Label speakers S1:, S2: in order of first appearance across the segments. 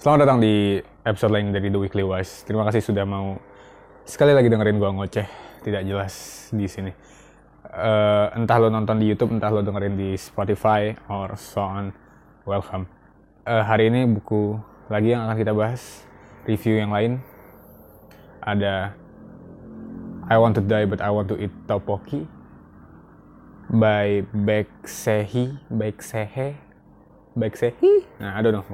S1: Selamat datang di episode lain dari The Weekly Wise. Terima kasih sudah mau sekali lagi dengerin gua ngoceh tidak jelas di sini. Eh, entah lo nonton di YouTube, entah lo dengerin di Spotify or so on. Welcome. Eh, hari ini buku lagi yang akan kita bahas, review yang lain. Ada I Want to Die But I Want to Eat Tteokbokki by Baek Sehi, Baek Sehe, Baek Sehi. Nah, I don't know.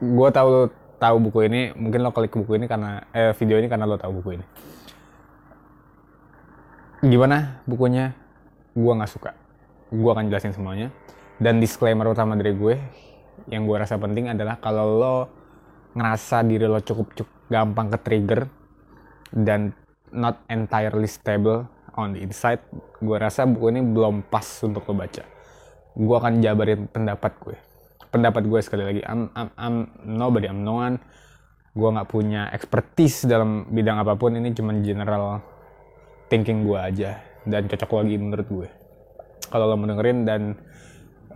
S1: Gue tahu tahu buku ini mungkin lo klik buku ini karena eh video ini karena lo tahu buku ini. Gimana bukunya? Gue nggak suka. Gue akan jelasin semuanya. Dan disclaimer utama dari gue yang gue rasa penting adalah kalau lo ngerasa diri lo cukup cukup gampang ke trigger dan not entirely stable on the inside gue rasa buku ini belum pas untuk lo baca. Gue akan jabarin pendapat gue pendapat gue sekali lagi. I'm, I'm, I'm nobody I'm no one. Gue nggak punya expertise dalam bidang apa pun. Ini cuman general thinking gue aja dan cocok lagi menurut gue. Kalau lo mau dengerin dan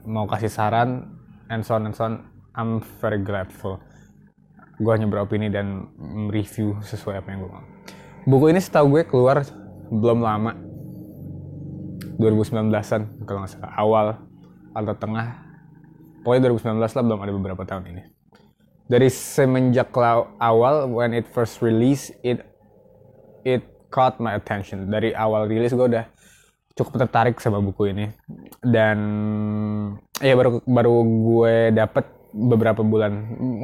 S1: mau kasih saran and so on and so on I'm very grateful. Gue hanya beropini dan review sesuai apa yang gue mau. Buku ini setahu gue keluar belum lama. 2019an kalau nggak salah. Awal atau tengah pokoknya 2019 lah belum ada beberapa tahun ini. Dari semenjak awal when it first release it it caught my attention. Dari awal rilis gue udah cukup tertarik sama buku ini. Dan ya baru baru gue dapet beberapa bulan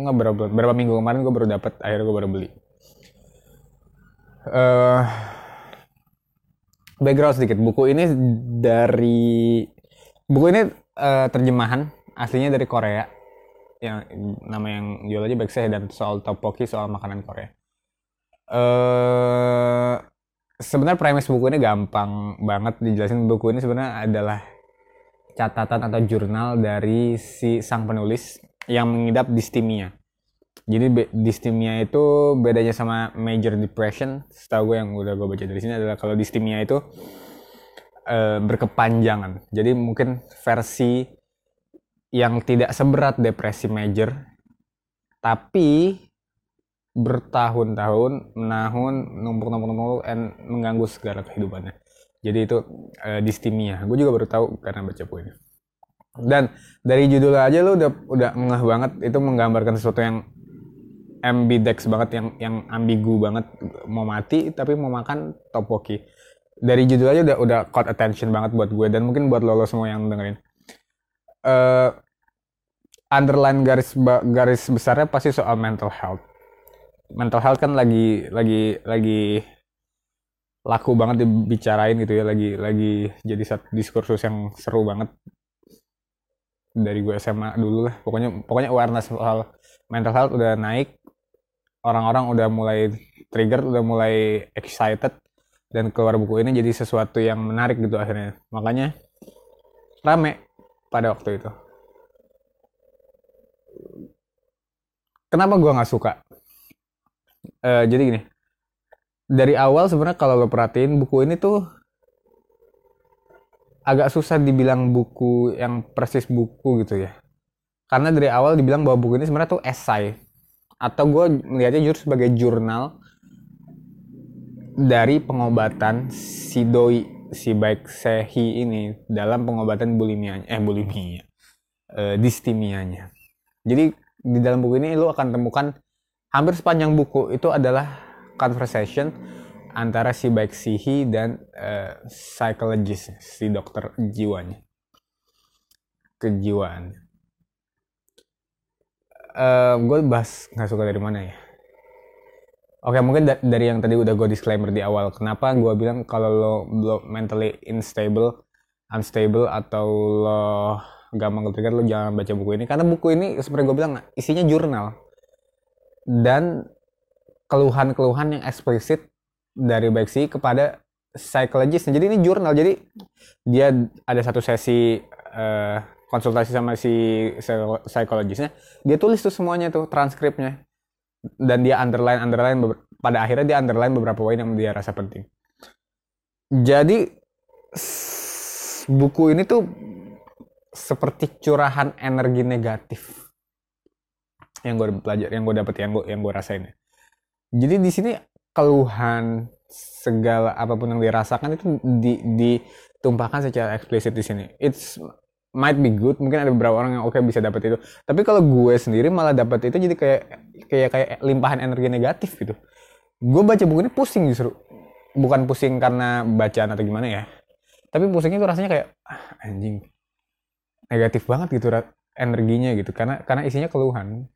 S1: nggak berapa bulan beberapa minggu kemarin gue baru dapet akhirnya gue baru beli. Eh background sedikit. Buku ini dari buku ini eh, terjemahan aslinya dari Korea yang nama yang jual aja Baekse dan soal tteokbokki soal makanan Korea. Eh sebenarnya premis buku ini gampang banget dijelasin buku ini sebenarnya adalah catatan atau jurnal dari si sang penulis yang mengidap distimia. Jadi distimia itu bedanya sama major depression. Setahu gue yang udah gue baca dari sini adalah kalau distimia itu eh, berkepanjangan. Jadi mungkin versi yang tidak seberat depresi major, tapi bertahun-tahun, menahun, numpuk-numpuk-numpuk, and mengganggu segala kehidupannya. Jadi itu eh, distimia. Gue juga baru tahu karena baca buku ini. Dan dari judul aja lo udah udah ngeh banget itu menggambarkan sesuatu yang ambidex banget, yang yang ambigu banget, mau mati tapi mau makan tteokbokki. Dari judul aja udah udah caught attention banget buat gue dan mungkin buat lo, lo semua yang dengerin eh underline garis garis besarnya pasti soal mental health. Mental health kan lagi lagi lagi laku banget dibicarain gitu ya, lagi lagi jadi satu diskursus yang seru banget dari gue SMA dulu lah. Pokoknya pokoknya awareness soal mental health udah naik. Orang-orang udah mulai trigger, udah mulai excited dan keluar buku ini jadi sesuatu yang menarik gitu akhirnya. Makanya rame pada waktu itu. Kenapa gua nggak suka? Eh, jadi gini, dari awal sebenarnya kalau lo perhatiin buku ini tuh agak susah dibilang buku yang persis buku gitu ya. Karena dari awal dibilang bahwa buku ini sebenarnya tuh esai atau gue melihatnya justru sebagai jurnal dari pengobatan si doi si baik sehi ini dalam pengobatan bulimia eh bulimia eh, distimianya. Jadi di dalam buku ini lo akan temukan hampir sepanjang buku itu adalah conversation antara si baik sihi dan eh, psychologist si dokter jiwanya kejiwaan. Eh gue bahas nggak suka dari mana ya? Oke mungkin da- dari yang tadi udah gue disclaimer di awal. Kenapa gue bilang kalau lo belum mentally unstable, unstable atau lo gampang trigger lo jangan baca buku ini. Karena buku ini seperti gue bilang isinya jurnal dan keluhan-keluhan yang eksplisit dari sih kepada psikologis. Jadi ini jurnal. Jadi dia ada satu sesi eh, konsultasi sama si psiko- psikologisnya. Dia tulis tuh semuanya tuh transkripnya dan dia underline underline pada akhirnya dia underline beberapa poin yang dia rasa penting. Jadi buku ini tuh seperti curahan energi negatif yang gue belajar yang gue dapet yang gue yang gue rasain ya. jadi di sini keluhan segala apa pun yang dirasakan itu di ditumpahkan secara eksplisit di sini it's might be good mungkin ada beberapa orang yang oke okay, bisa dapat itu. Tapi kalau gue sendiri malah dapat itu jadi kayak kayak kayak limpahan energi negatif gitu. Gue baca buku ini pusing justru. Bukan pusing karena bacaan atau gimana ya. Tapi pusingnya tuh rasanya kayak ah, anjing negatif banget gitu energinya gitu. Karena karena isinya keluhan.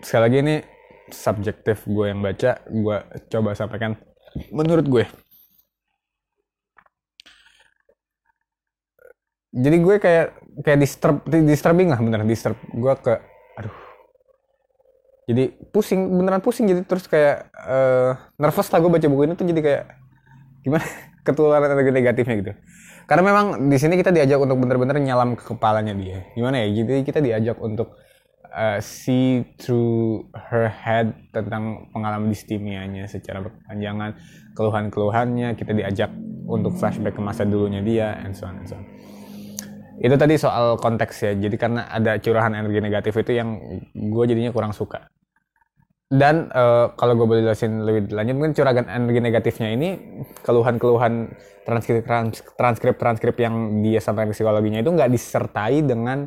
S1: Sekali lagi ini subjektif gue yang baca gue coba sampaikan. Menurut gue jadi gue kayak kayak disturb disturbing lah beneran disturb. Gue ke aduh. Jadi pusing beneran pusing. Jadi terus kayak uh, nervous lah gue baca buku ini tuh jadi kayak gimana ketularan energi negatifnya gitu. Karena memang di sini kita diajak untuk bener-bener nyalam ke kepalanya dia. Gimana ya? Jadi kita diajak untuk uh, see through her head tentang pengalaman distimianya secara berkepanjangan, keluhan-keluhannya, kita diajak untuk flashback ke masa dulunya dia, and so on and so on. Itu tadi soal konteks ya, jadi karena ada curahan energi negatif itu yang gue jadinya kurang suka. Dan uh, kalau gue boleh jelasin lebih lanjut, mungkin curahan energi negatifnya ini keluhan-keluhan transkrip transkrip transkrip yang dia sampaikan psikologinya itu nggak disertai dengan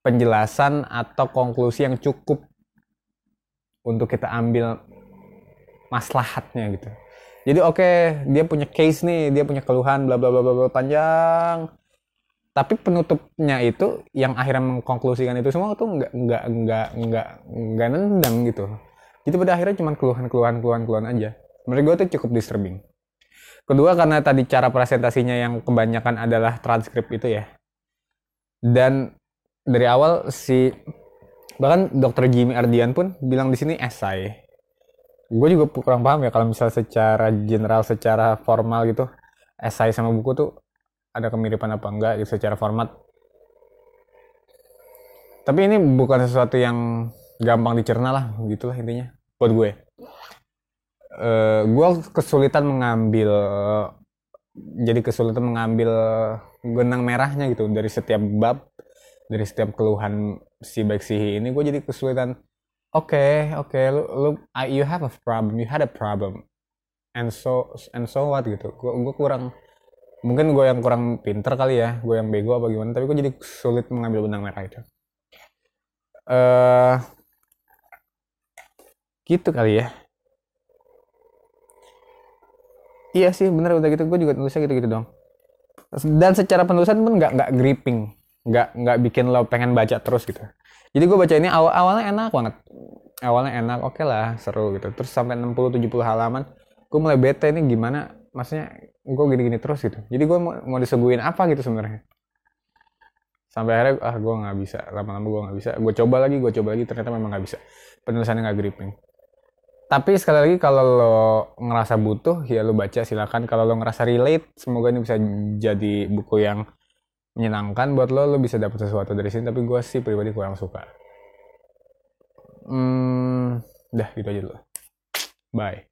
S1: penjelasan atau konklusi yang cukup untuk kita ambil maslahatnya gitu. Jadi oke, okay, dia punya case nih, dia punya keluhan bla bla bla bla panjang. Tapi penutupnya itu yang akhirnya mengkonklusikan itu semua tuh nggak nggak nggak nggak nggak nendang gitu. Jadi pada akhirnya cuma keluhan-keluhan keluhan-keluhan aja. Menurut gue tuh cukup disturbing. Kedua karena tadi cara presentasinya yang kebanyakan adalah transkrip itu ya. Dan dari awal si bahkan dokter Jimmy Ardian pun bilang di sini esai. Gue juga kurang paham ya kalau misalnya secara general, secara formal gitu, esai sama buku tuh ada kemiripan apa enggak gitu secara format. Tapi ini bukan sesuatu yang gampang dicerna lah, gitulah intinya buat gue. Uh, gue kesulitan mengambil jadi kesulitan mengambil genang merahnya gitu dari setiap bab dari setiap keluhan si baik si ini gue jadi kesulitan oke okay, oke okay, lu, lu you have a problem you had a problem and so and so what gitu gue gue kurang mungkin gue yang kurang pinter kali ya gue yang bego apa gimana tapi gue jadi sulit mengambil benang merah itu. Uh, gitu kali ya. Iya sih bener udah gitu gue juga nulisnya gitu gitu dong dan secara penulisan pun nggak nggak gripping nggak nggak bikin lo pengen baca terus gitu. Jadi gue baca ini awal awalnya enak banget. Awalnya enak oke okay lah seru gitu. Terus sampai 60-70 halaman gue mulai bete ini gimana maksudnya gue gini-gini terus gitu. Jadi gue mau, mau apa gitu sebenarnya? Sampai akhirnya ah gue nggak bisa. Lama-lama gue nggak bisa. Gue coba lagi gue coba lagi ternyata memang nggak bisa. Penulisannya nggak gripping. Tapi sekali lagi kalau lo ngerasa butuh ya lo baca silakan. Kalau lo ngerasa relate semoga ini bisa jadi buku yang menyenangkan buat lo. Lo bisa dapat sesuatu dari sini tapi gue sih pribadi kurang suka. Hmm dah gitu aja dulu. Bye